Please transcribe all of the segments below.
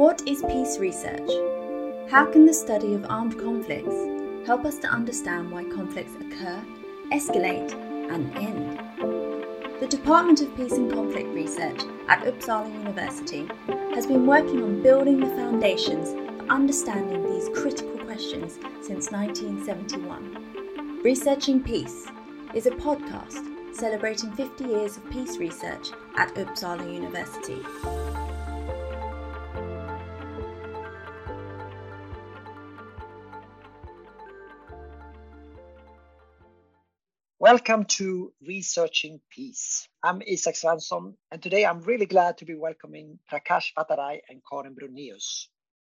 What is peace research? How can the study of armed conflicts help us to understand why conflicts occur, escalate, and end? The Department of Peace and Conflict Research at Uppsala University has been working on building the foundations for understanding these critical questions since 1971. Researching Peace is a podcast celebrating 50 years of peace research at Uppsala University. Welcome to Researching Peace. I'm Isak Svensson, and today I'm really glad to be welcoming Prakash Bhattarai and Karen Brounéus.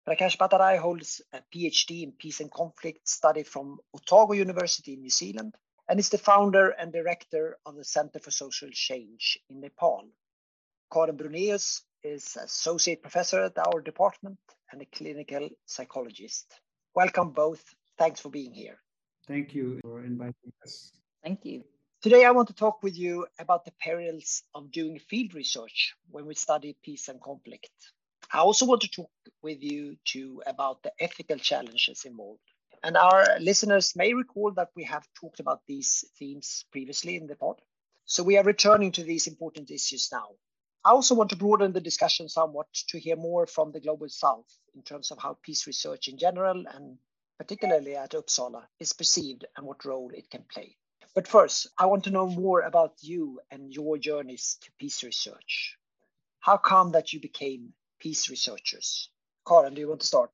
Prakash Bhattarai holds a PhD in Peace and Conflict study from Otago University in New Zealand and is the founder and director of the Center for Social Change in Nepal. Karen Brounéus is associate professor at our department and a clinical psychologist. Welcome both. Thanks for being here. Thank you for inviting us. Thank you. Today, I want to talk with you about the perils of doing field research when we study peace and conflict. I also want to talk with you too about the ethical challenges involved. And our listeners may recall that we have talked about these themes previously in the pod. So we are returning to these important issues now. I also want to broaden the discussion somewhat to hear more from the Global South in terms of how peace research in general and particularly at Uppsala is perceived and what role it can play. But first, I want to know more about you and your journeys to peace research. How come that you became peace researchers? Karen, do you want to start?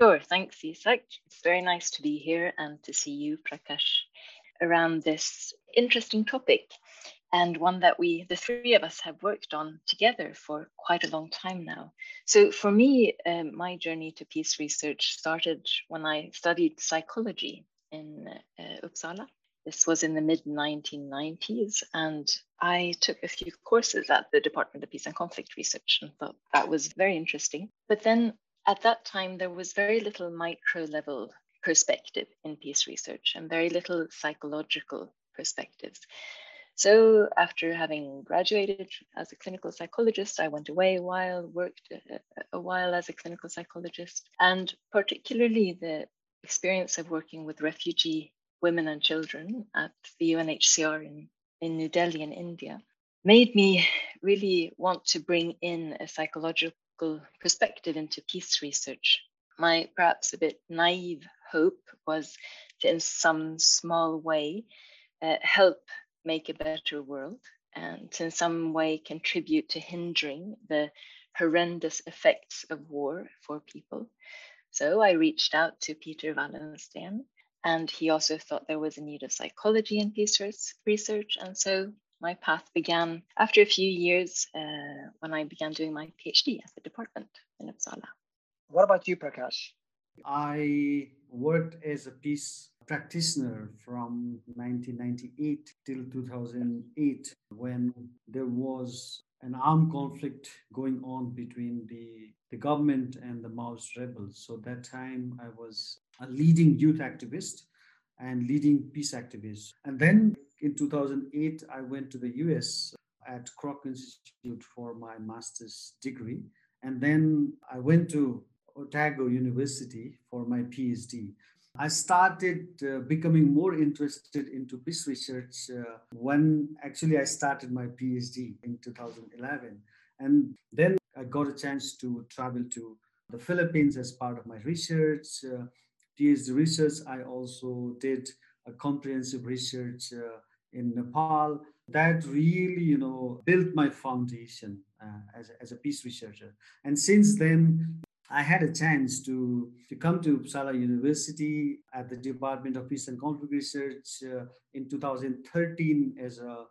Sure, thanks, Isak. It's very nice to be here and to see you, Prakash, around this interesting topic and one that we, the three of us, have worked on together for quite a long time now. So, for me, um, my journey to peace research started when I studied psychology in uh, Uppsala this was in the mid 1990s, and I took a few courses at the Department of Peace and Conflict Research and thought that was very interesting. But then at that time, there was very little micro level perspective in peace research and very little psychological perspectives. So, after having graduated as a clinical psychologist, I went away a while, worked a, a while as a clinical psychologist, and particularly the experience of working with refugee women and children at the UNHCR in, in New Delhi in India made me really want to bring in a psychological perspective into peace research. My perhaps a bit naive hope was to, in some small way, uh, help make a better world and to in some way contribute to hindering the horrendous effects of war for people. So I reached out to Peter Wallensteen, and he also thought there was a need of psychology in peace research. And so my path began after a few years uh, when I began doing my PhD at the department in Uppsala. What about you, Prakash? I worked as a peace practitioner from 1998 till 2008 when there was an armed conflict going on between the, the government and the Maoist rebels. So that time I was a leading youth activist and leading peace activist. And then in 2008, I went to the US at Kroc Institute for my master's degree. And then I went to Otago University for my PhD. I started uh, becoming more interested into peace research uh, when actually I started my PhD in 2011. And then I got a chance to travel to the Philippines as part of my research. Uh, PhD research, I also did a comprehensive research uh, in Nepal. That really, you know, built my foundation uh, as, as a peace researcher. And since then, I had a chance to, to come to Uppsala University at the Department of Peace and Conflict Research uh, in 2013 as a,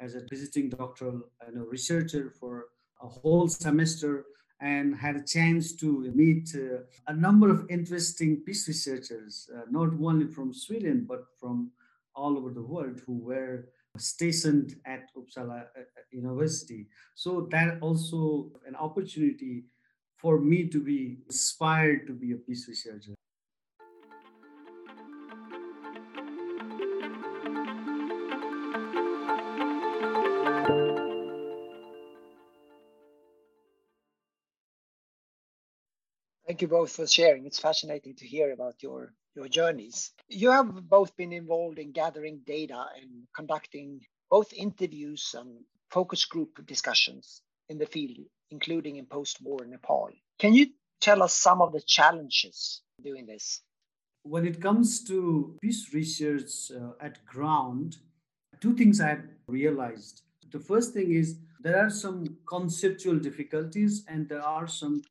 as a visiting doctoral researcher for a whole semester and had a chance to meet uh, a number of interesting peace researchers, uh, not only from Sweden, but from all over the world who were stationed at Uppsala uh, uh, University. So that also an opportunity for me to be inspired to be a peace researcher. Thank you both for sharing. It's fascinating to hear about your, your journeys. You have both been involved in gathering data and conducting both interviews and focus group discussions in the field, including in post war Nepal. Can you tell us some of the challenges doing this? When it comes to peace research uh, at ground, two things I've realized. The first thing is there are some conceptual difficulties and there are some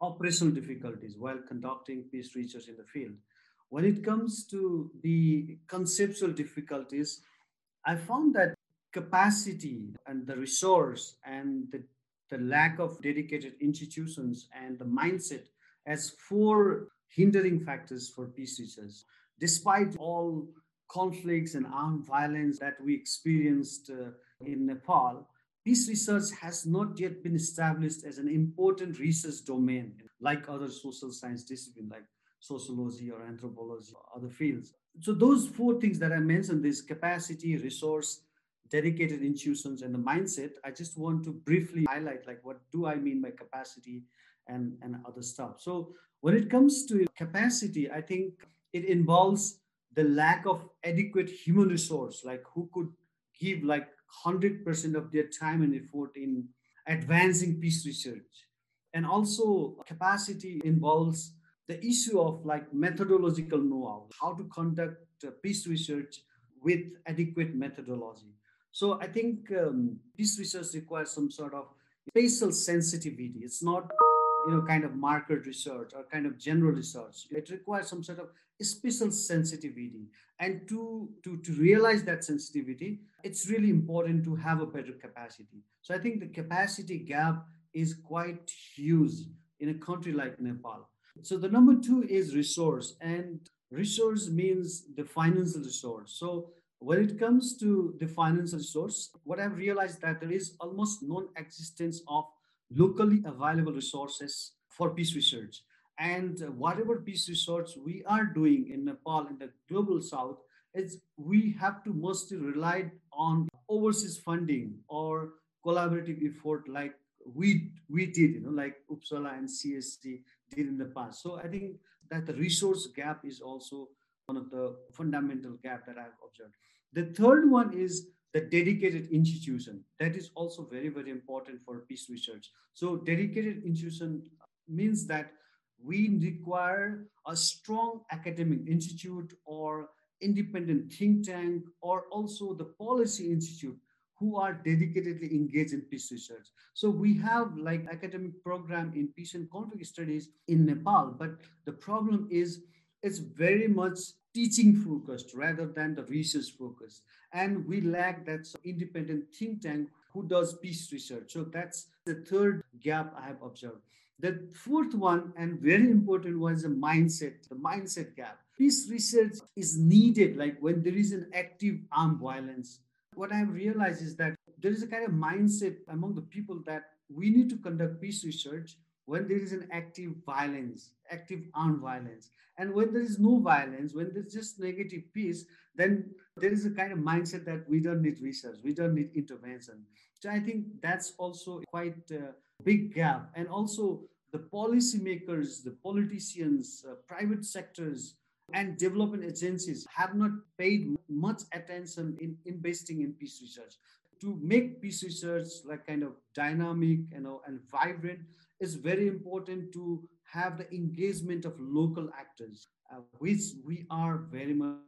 operational difficulties while conducting peace research in the field. When it comes to the conceptual difficulties, I found that capacity and the resource and the, the lack of dedicated institutions and the mindset as four hindering factors for peace research. Despite all conflicts and armed violence that we experienced uh, in Nepal, peace research has not yet been established as an important research domain like other social science disciplines like sociology or anthropology or other fields. So those four things that I mentioned, this capacity, resource, dedicated institutions, and the mindset, I just want to briefly highlight like what do I mean by capacity and, and other stuff. So when it comes to capacity, I think it involves the lack of adequate human resource, like who could give like 100% of their time and effort in advancing peace research. And also capacity involves the issue of like methodological know-how, how to conduct uh, peace research with adequate methodology. So I think um, peace research requires some sort of spatial sensitivity. It's not you know kind of market research or kind of general research. It requires some sort of spatial sensitivity. And to, to, to realize that sensitivity, it's really important to have a better capacity. So I think the capacity gap is quite huge in a country like Nepal. So the number two is resource, and resource means the financial resource. So when it comes to the financial source, what I've realized that there is almost non-existence of locally available resources for peace research. And whatever peace research we are doing in Nepal, in the global south, is we have to mostly rely on overseas funding or collaborative effort like we we did, you know, like Uppsala and CST did in the past. So I think that the resource gap is also one of the fundamental gap that I've observed. The third one is the dedicated institution. That is also very, very important for peace research. So dedicated institution means that we require a strong academic institute or independent think tank or also the policy institute who are dedicatedly engaged in peace research. So we have like academic program in peace and conflict studies in Nepal, but the problem is it's very much teaching focused rather than the research focused. And we lack that independent think tank who does peace research. So that's the third gap I have observed. The fourth one, and very important, was the mindset, the mindset gap. Peace research is needed, like when there is an active armed violence. What I've realized is that there is a kind of mindset among the people that we need to conduct peace research when there is an active violence, active armed violence. And when there is no violence, when there's just negative peace, then there is a kind of mindset that we don't need research, we don't need intervention. So I think that's also quite a big gap. And also the policymakers, the politicians, uh, private sectors, and development agencies have not paid much attention in investing in peace research. To make peace research like kind of dynamic you know, and vibrant, it's very important to have the engagement of local actors, uh, which we are very much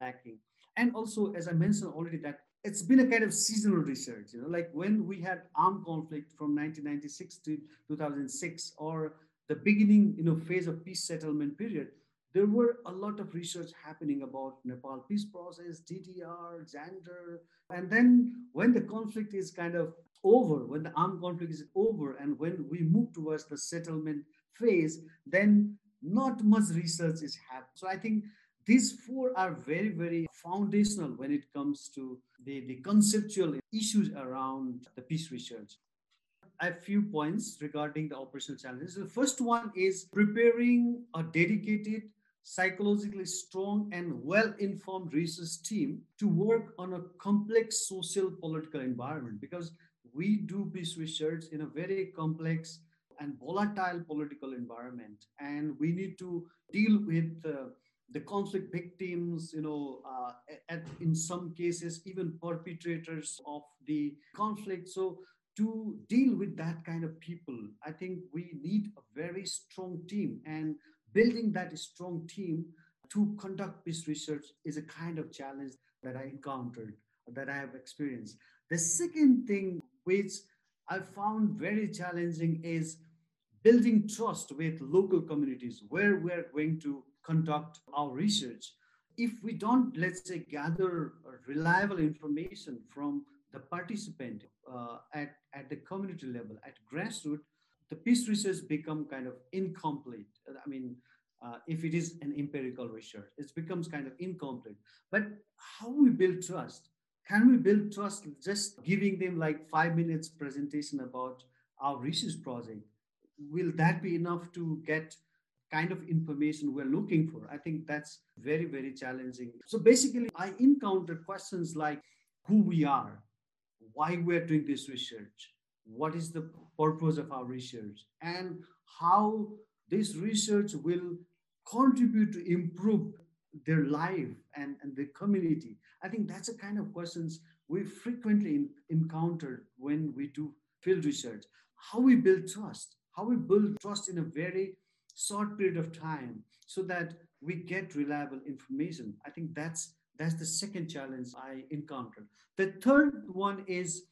lacking. And also, as I mentioned already, that it's been a kind of seasonal research, you know, like when we had armed conflict from 1996 to 2006, or the beginning, you know, phase of peace settlement period, there were a lot of research happening about Nepal peace process, DDR, gender. And then when the conflict is kind of over, when the armed conflict is over, and when we move towards the settlement phase, then not much research is happening. So I think these four are very, very foundational when it comes to the, the conceptual issues around the peace research. A few points regarding the operational challenges. The first one is preparing a dedicated, psychologically strong, and well informed research team to work on a complex social political environment. Because we do peace research in a very complex and volatile political environment, and we need to deal with uh, the conflict victims, you know, uh, at, in some cases, even perpetrators of the conflict. So, to deal with that kind of people, I think we need a very strong team, and building that strong team to conduct peace research is a kind of challenge that I encountered, that I have experienced. The second thing which I found very challenging is building trust with local communities where we're going to conduct our research. If we don't, let's say, gather reliable information from the participant uh, at, at the community level, at grassroots, the peace research become kind of incomplete. I mean, uh, if it is an empirical research, it becomes kind of incomplete. But how we build trust? Can we build trust just giving them like five minutes presentation about our research project? Will that be enough to get kind of information we're looking for? I think that's very, very challenging. So basically, I encountered questions like who we are, why we're doing this research, what is the purpose of our research, and how this research will contribute to improve their life and, and the community? I think that's the kind of questions we frequently encounter when we do field research. How we build trust, how we build trust in a very short period of time so that we get reliable information. I think that's that's the second challenge I encountered. The third one is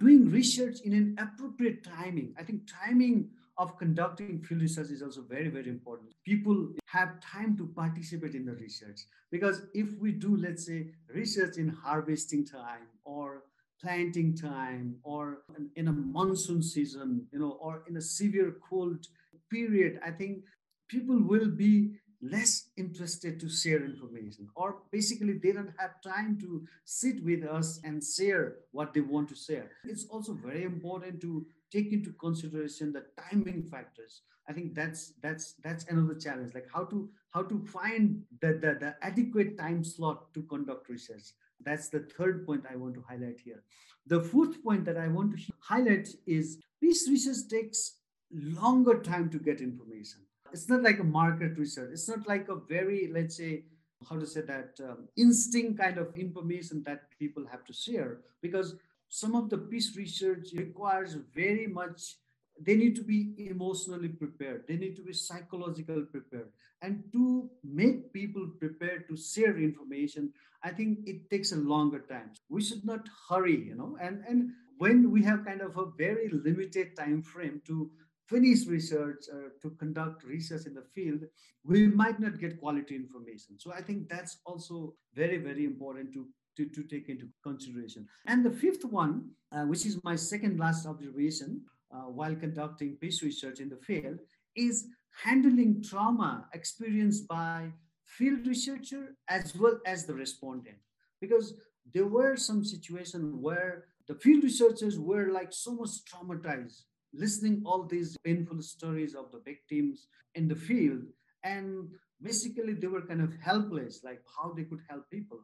doing research in an appropriate timing. I think timing of conducting field research is also very, very important. People have time to participate in the research because if we do, let's say, research in harvesting time or planting time or in a monsoon season, you know, or in a severe cold period, I think people will be less interested to share information or basically they don't have time to sit with us and share what they want to share. It's also very important to take into consideration the timing factors. I think that's that's that's another challenge like how to how to find the, the, the adequate time slot to conduct research. That's the third point i want to highlight here. The fourth point that i want to highlight is this research takes longer time to get information it's not like a market research. It's not like a very let's say how to say that um, instinct kind of information that people have to share because some of the peace research requires very much they need to be emotionally prepared. They need to be psychologically prepared. And to make people prepared to share information i think it takes a longer time. We should not hurry you know and and when we have kind of a very limited time frame to finish research uh, to conduct research in the field we might not get quality information so i think that's also very very important to to, to take into consideration. And the fifth one, uh, which is my second last observation uh, while conducting peace research in the field, is handling trauma experienced by field researcher as well as the respondent. Because there were some situations where the field researchers were like so much traumatized, listening all these painful stories of the victims in the field. And basically they were kind of helpless, like how they could help people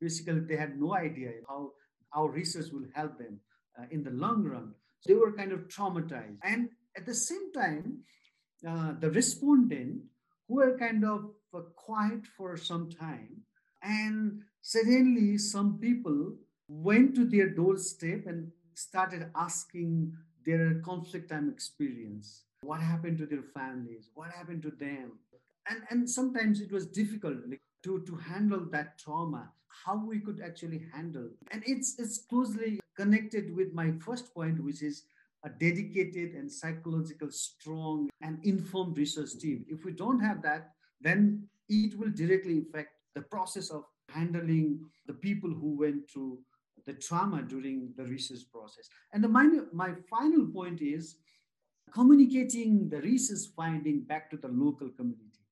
basically they had no idea how our research will help them uh, in the long run. So they were kind of traumatized. And at the same time, uh, the respondent who were kind of uh, quiet for some time, and suddenly some people went to their doorstep and started asking their conflict time experience. What happened to their families? What happened to them? And, and sometimes it was difficult. Like, to, to handle that trauma, how we could actually handle. And it's, it's closely connected with my first point, which is a dedicated and psychological strong and informed research team. If we don't have that, then it will directly affect the process of handling the people who went through the trauma during the research process. And the minor, my final point is communicating the research finding back to the local community.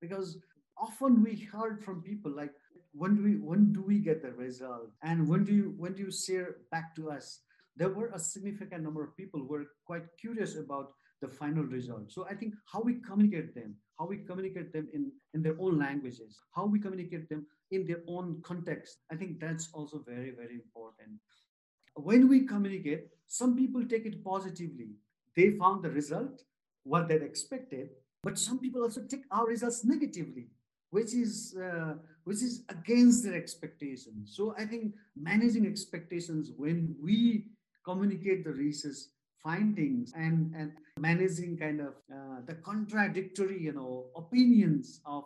Because often we heard from people like when do we when do we get the result and when do you when do you share back to us there were a significant number of people who were quite curious about the final result so i think how we communicate them how we communicate them in in their own languages how we communicate them in their own context. I think that's also very very important. When we communicate some people take it positively. They found the result what they expected, but some people also take our results negatively, which is uh, which is against their expectations. So I think managing expectations when we communicate the research findings and and managing kind of uh, the contradictory you know opinions of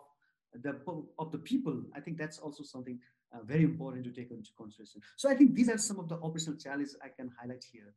the of the people i think that's also something uh, very important to take into consideration so i think these are some of the operational challenges i can highlight here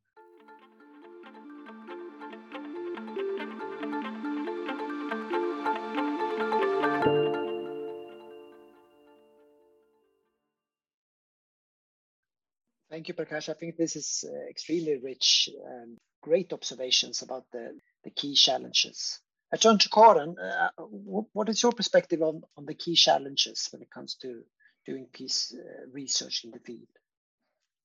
Thank you, Prakash. I think this is uh, extremely rich and great observations about the, the key challenges. I turn to. Uh, what is your perspective on, on the key challenges when it comes to doing peace uh, research in the field?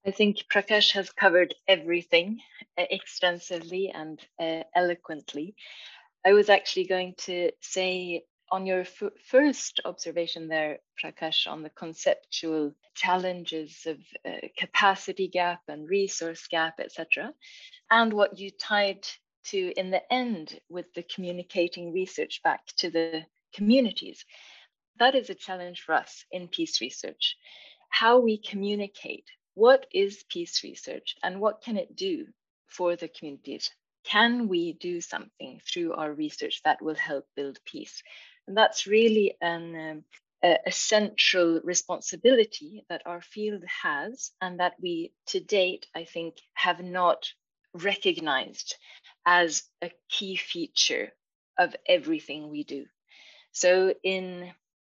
I think Prakash has covered everything uh, extensively and uh, eloquently. I was actually going to say on your first observation there, Prakash, on the conceptual challenges of uh, capacity gap and resource gap, etc., and what you tied to in the end with the communicating research back to the communities. That is a challenge for us in peace research. How we communicate what is peace research and what can it do for the communities? Can we do something through our research that will help build peace? And that's really an um, a, central responsibility that our field has, and that we to date, I think, have not recognized as a key feature of everything we do. So, in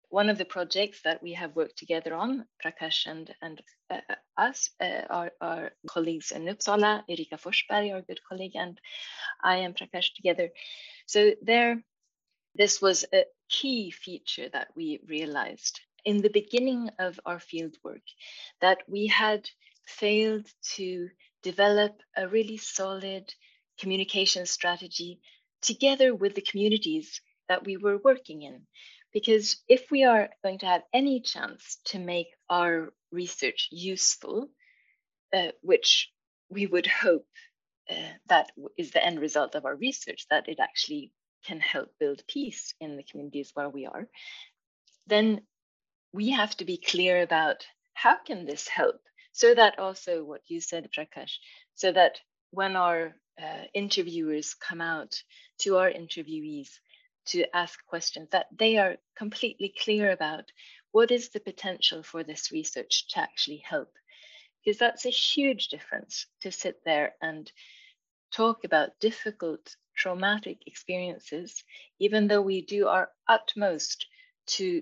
one of the projects that we have worked together on, Prakash and, and uh, us, uh, our, our, colleagues in Uppsala, Erika Forsberg, our good colleague, and I and Prakash together. So there, this was a key feature that we realized in the beginning of our field work that we had failed to develop a really solid communication strategy together with the communities that we were working in. Because if we are going to have any chance to make our research useful, uh, which we would hope uh, that is the end result of our research, that it actually can help build peace in the communities where we are, then we have to be clear about how can this help so that also what you said prakash so that when our uh, interviewers come out to our interviewees to ask questions that they are completely clear about what is the potential for this research to actually help? Because that's a huge difference to sit there and talk about difficult traumatic experiences, even though we do our utmost to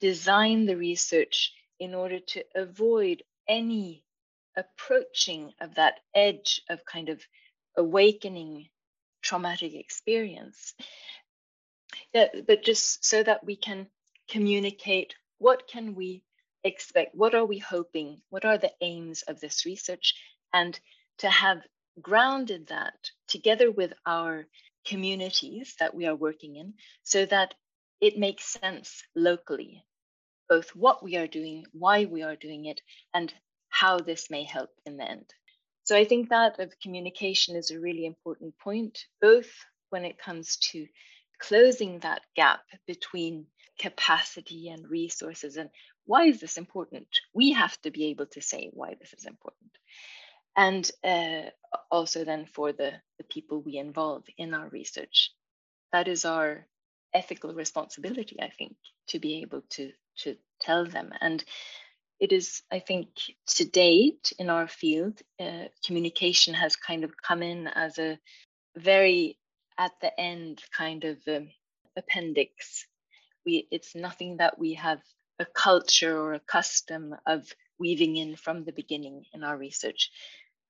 design the research in order to avoid any approaching of that edge of kind of awakening traumatic experience. Yeah, but just so that we can communicate what can we expect, what are we hoping, what are the aims of this research, and to have grounded that together with our communities that we are working in so that it makes sense locally, both what we are doing, why we are doing it, and how this may help in the end. So I think that of communication is a really important point, both when it comes to closing that gap between capacity and resources and why is this important? We have to be able to say why this is important and uh, also then for the, the people we involve in our research. That is our ethical responsibility, I think, to be able to, to tell them. And it is, I think, to date in our field, uh, communication has kind of come in as a very at the end kind of um, appendix. We, it's nothing that we have a culture or a custom of weaving in from the beginning in our research.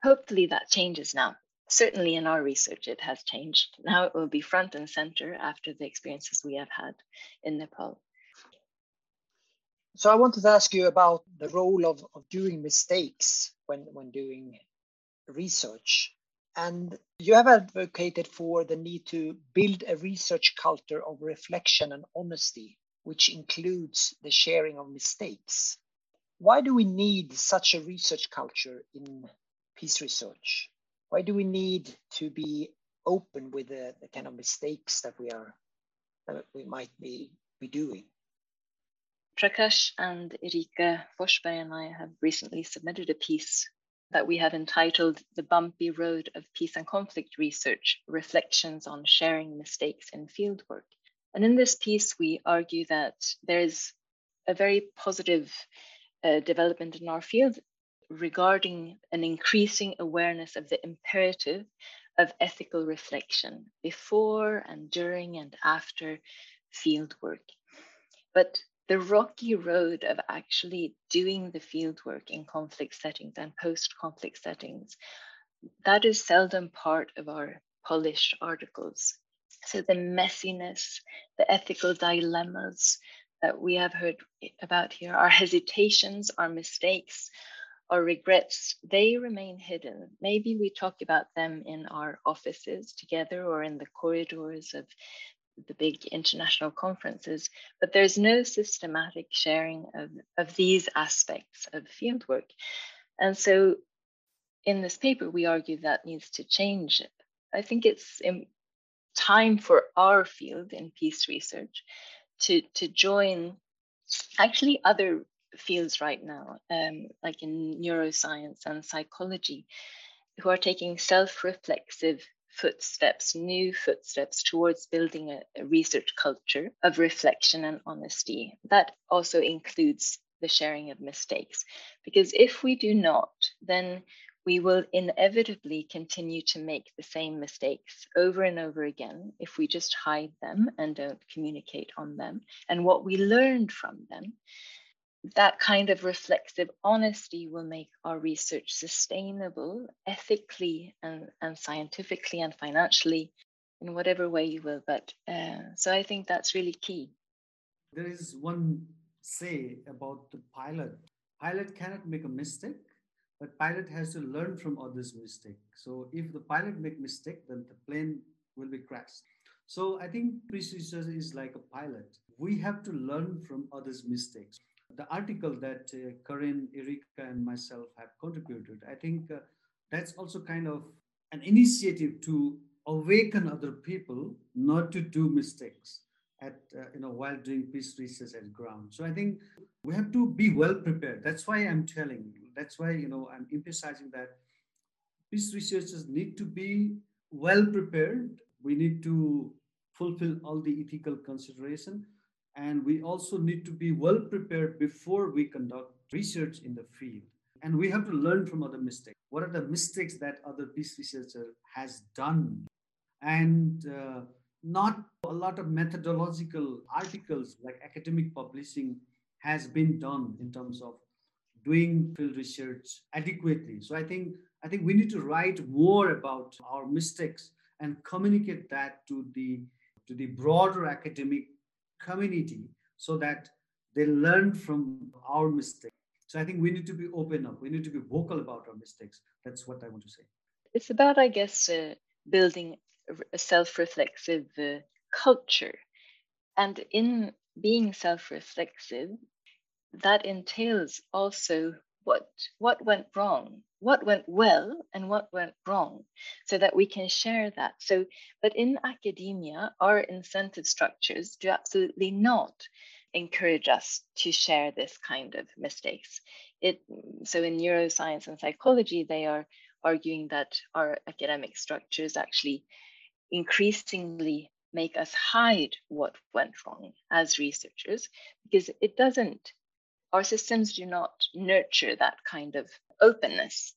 Hopefully that changes now. Certainly in our research, it has changed. Now it will be front and center after the experiences we have had in Nepal. So I wanted to ask you about the role of, of doing mistakes when, when doing research. And you have advocated for the need to build a research culture of reflection and honesty, which includes the sharing of mistakes. Why do we need such a research culture in peace research? Why do we need to be open with the, the kind of mistakes that we are that we might be, be doing. Prakash and Erika Forsberg and I have recently submitted a piece that we have entitled The Bumpy Road of Peace and Conflict Research Reflections on Sharing Mistakes in Fieldwork. And in this piece, we argue that there's a very positive uh, development in our field regarding an increasing awareness of the imperative of ethical reflection before and during and after field work. But the rocky road of actually doing the field work in conflict settings and post conflict settings, that is seldom part of our polished articles. So the messiness, the ethical dilemmas that we have heard about here, our hesitations, our mistakes, our regrets, they remain hidden. Maybe we talk about them in our offices together or in the corridors of the big international conferences, but there's no systematic sharing of, of these aspects of fieldwork. And so in this paper, we argue that needs to change. I think it's time for our field in peace research to, to join actually other fields right now, um, like in neuroscience and psychology, who are taking self reflexive footsteps, new footsteps towards building a, a, research culture of reflection and honesty. That also includes the sharing of mistakes. Because if we do not, then we will inevitably continue to make the same mistakes over and over again if we just hide them and don't communicate on them and what we learned from them that kind of reflexive honesty will make our research sustainable ethically and, and scientifically and financially in whatever way you will but uh, so i think that's really key. There is one say about the pilot. Pilot cannot make a mistake but pilot has to learn from others mistake. So if the pilot make mistake then the plane will be crashed. So i think research is like a pilot. We have to learn from others mistakes the article that uh, Erika, and myself have contributed, I think uh, that's also kind of an initiative to awaken other people not to do mistakes at uh, you know while doing peace research at ground. So I think we have to be well prepared. That's why I'm telling. That's why you know I'm emphasizing that peace researchers need to be well prepared. We need to fulfill all the ethical consideration and we also need to be well prepared before we conduct research in the field. And we have to learn from other mistakes. What are the mistakes that other peace researcher has done? And uh, not a lot of methodological articles like academic publishing has been done in terms of doing field research adequately. So I think I think we need to write more about our mistakes and communicate that to the to the broader academic community so that they learn from our mistakes. So I think we need to be open up. We need to be vocal about our mistakes. That's what I want to say. It's about, I guess, uh, building a self-reflexive uh, culture, and in being self-reflexive, that entails also what what went wrong what went well and what went wrong so that we can share that. So but in academia our incentive structures do absolutely not encourage us to share this kind of mistakes. It so in neuroscience and psychology they are arguing that our academic structures actually increasingly make us hide what went wrong as researchers because it doesn't our systems do not nurture that kind of openness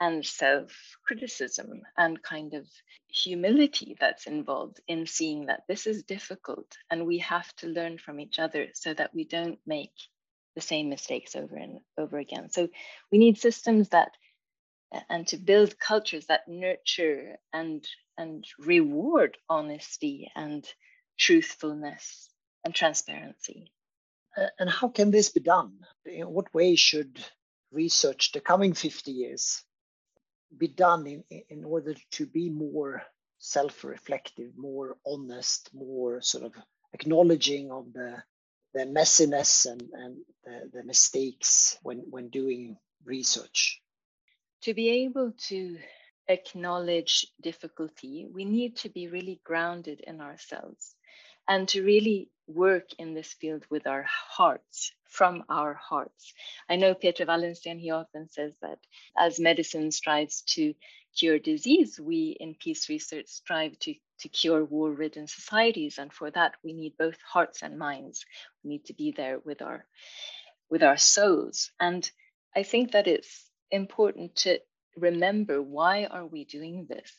and self criticism and kind of humility that's involved in seeing that this is difficult and we have to learn from each other so that we don't make the same mistakes over and over again. So we need systems that and to build cultures that nurture and and reward honesty and truthfulness and transparency. And how can this be done? In what way should research the coming 50 years be done in, in order to be more self-reflective, more honest, more sort of acknowledging of the the messiness and, and the, the mistakes when, when doing research? To be able to acknowledge difficulty, we need to be really grounded in ourselves and to really work in this field with our hearts, from our hearts. I know Peter Wallensteen, he often says that as medicine strives to cure disease, we in peace research strive to, to cure war ridden societies. And for that, we need both hearts and minds. We need to be there with our, with our souls. And I think that it's important to remember why are we doing this?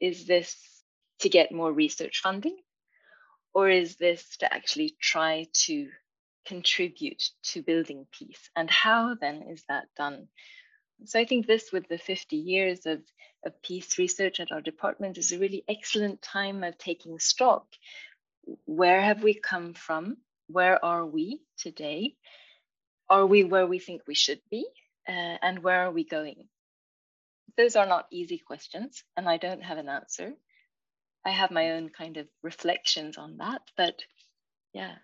Is this to get more research funding? Or is this to actually try to contribute to building peace? And how then is that done? So I think this, with the 50 years of, of peace research at our department, is a really excellent time of taking stock. Where have we come from? Where are we today? Are we where we think we should be? Uh, and where are we going? Those are not easy questions, and I don't have an answer. I have my own kind of reflections on that, but yeah.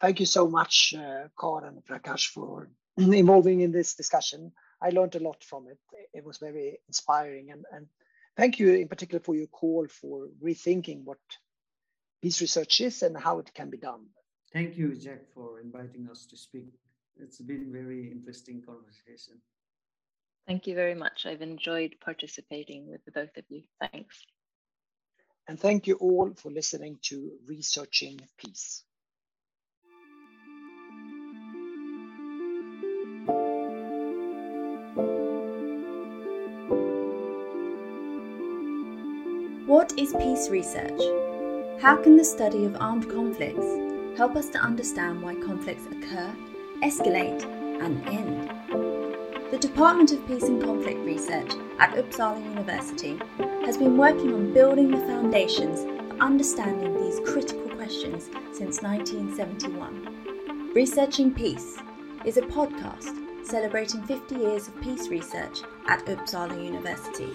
Thank you so much, uh, Karen and Prakash, for involving in this discussion. I learned a lot from it. It was very inspiring. And, and thank you in particular for your call for rethinking what peace research is and how it can be done. Thank you, Jack, for inviting us to speak. It's been very interesting conversation. Thank you very much. I've enjoyed participating with the both of you. Thanks. And thank you all for listening to Researching Peace. What is peace research? How can the study of armed conflicts help us to understand why conflicts occur, escalate, and end? The Department of Peace and Conflict Research at Uppsala University has been working on building the foundations for understanding these critical questions since 1971. Researching Peace is a podcast celebrating 50 years of peace research at Uppsala University.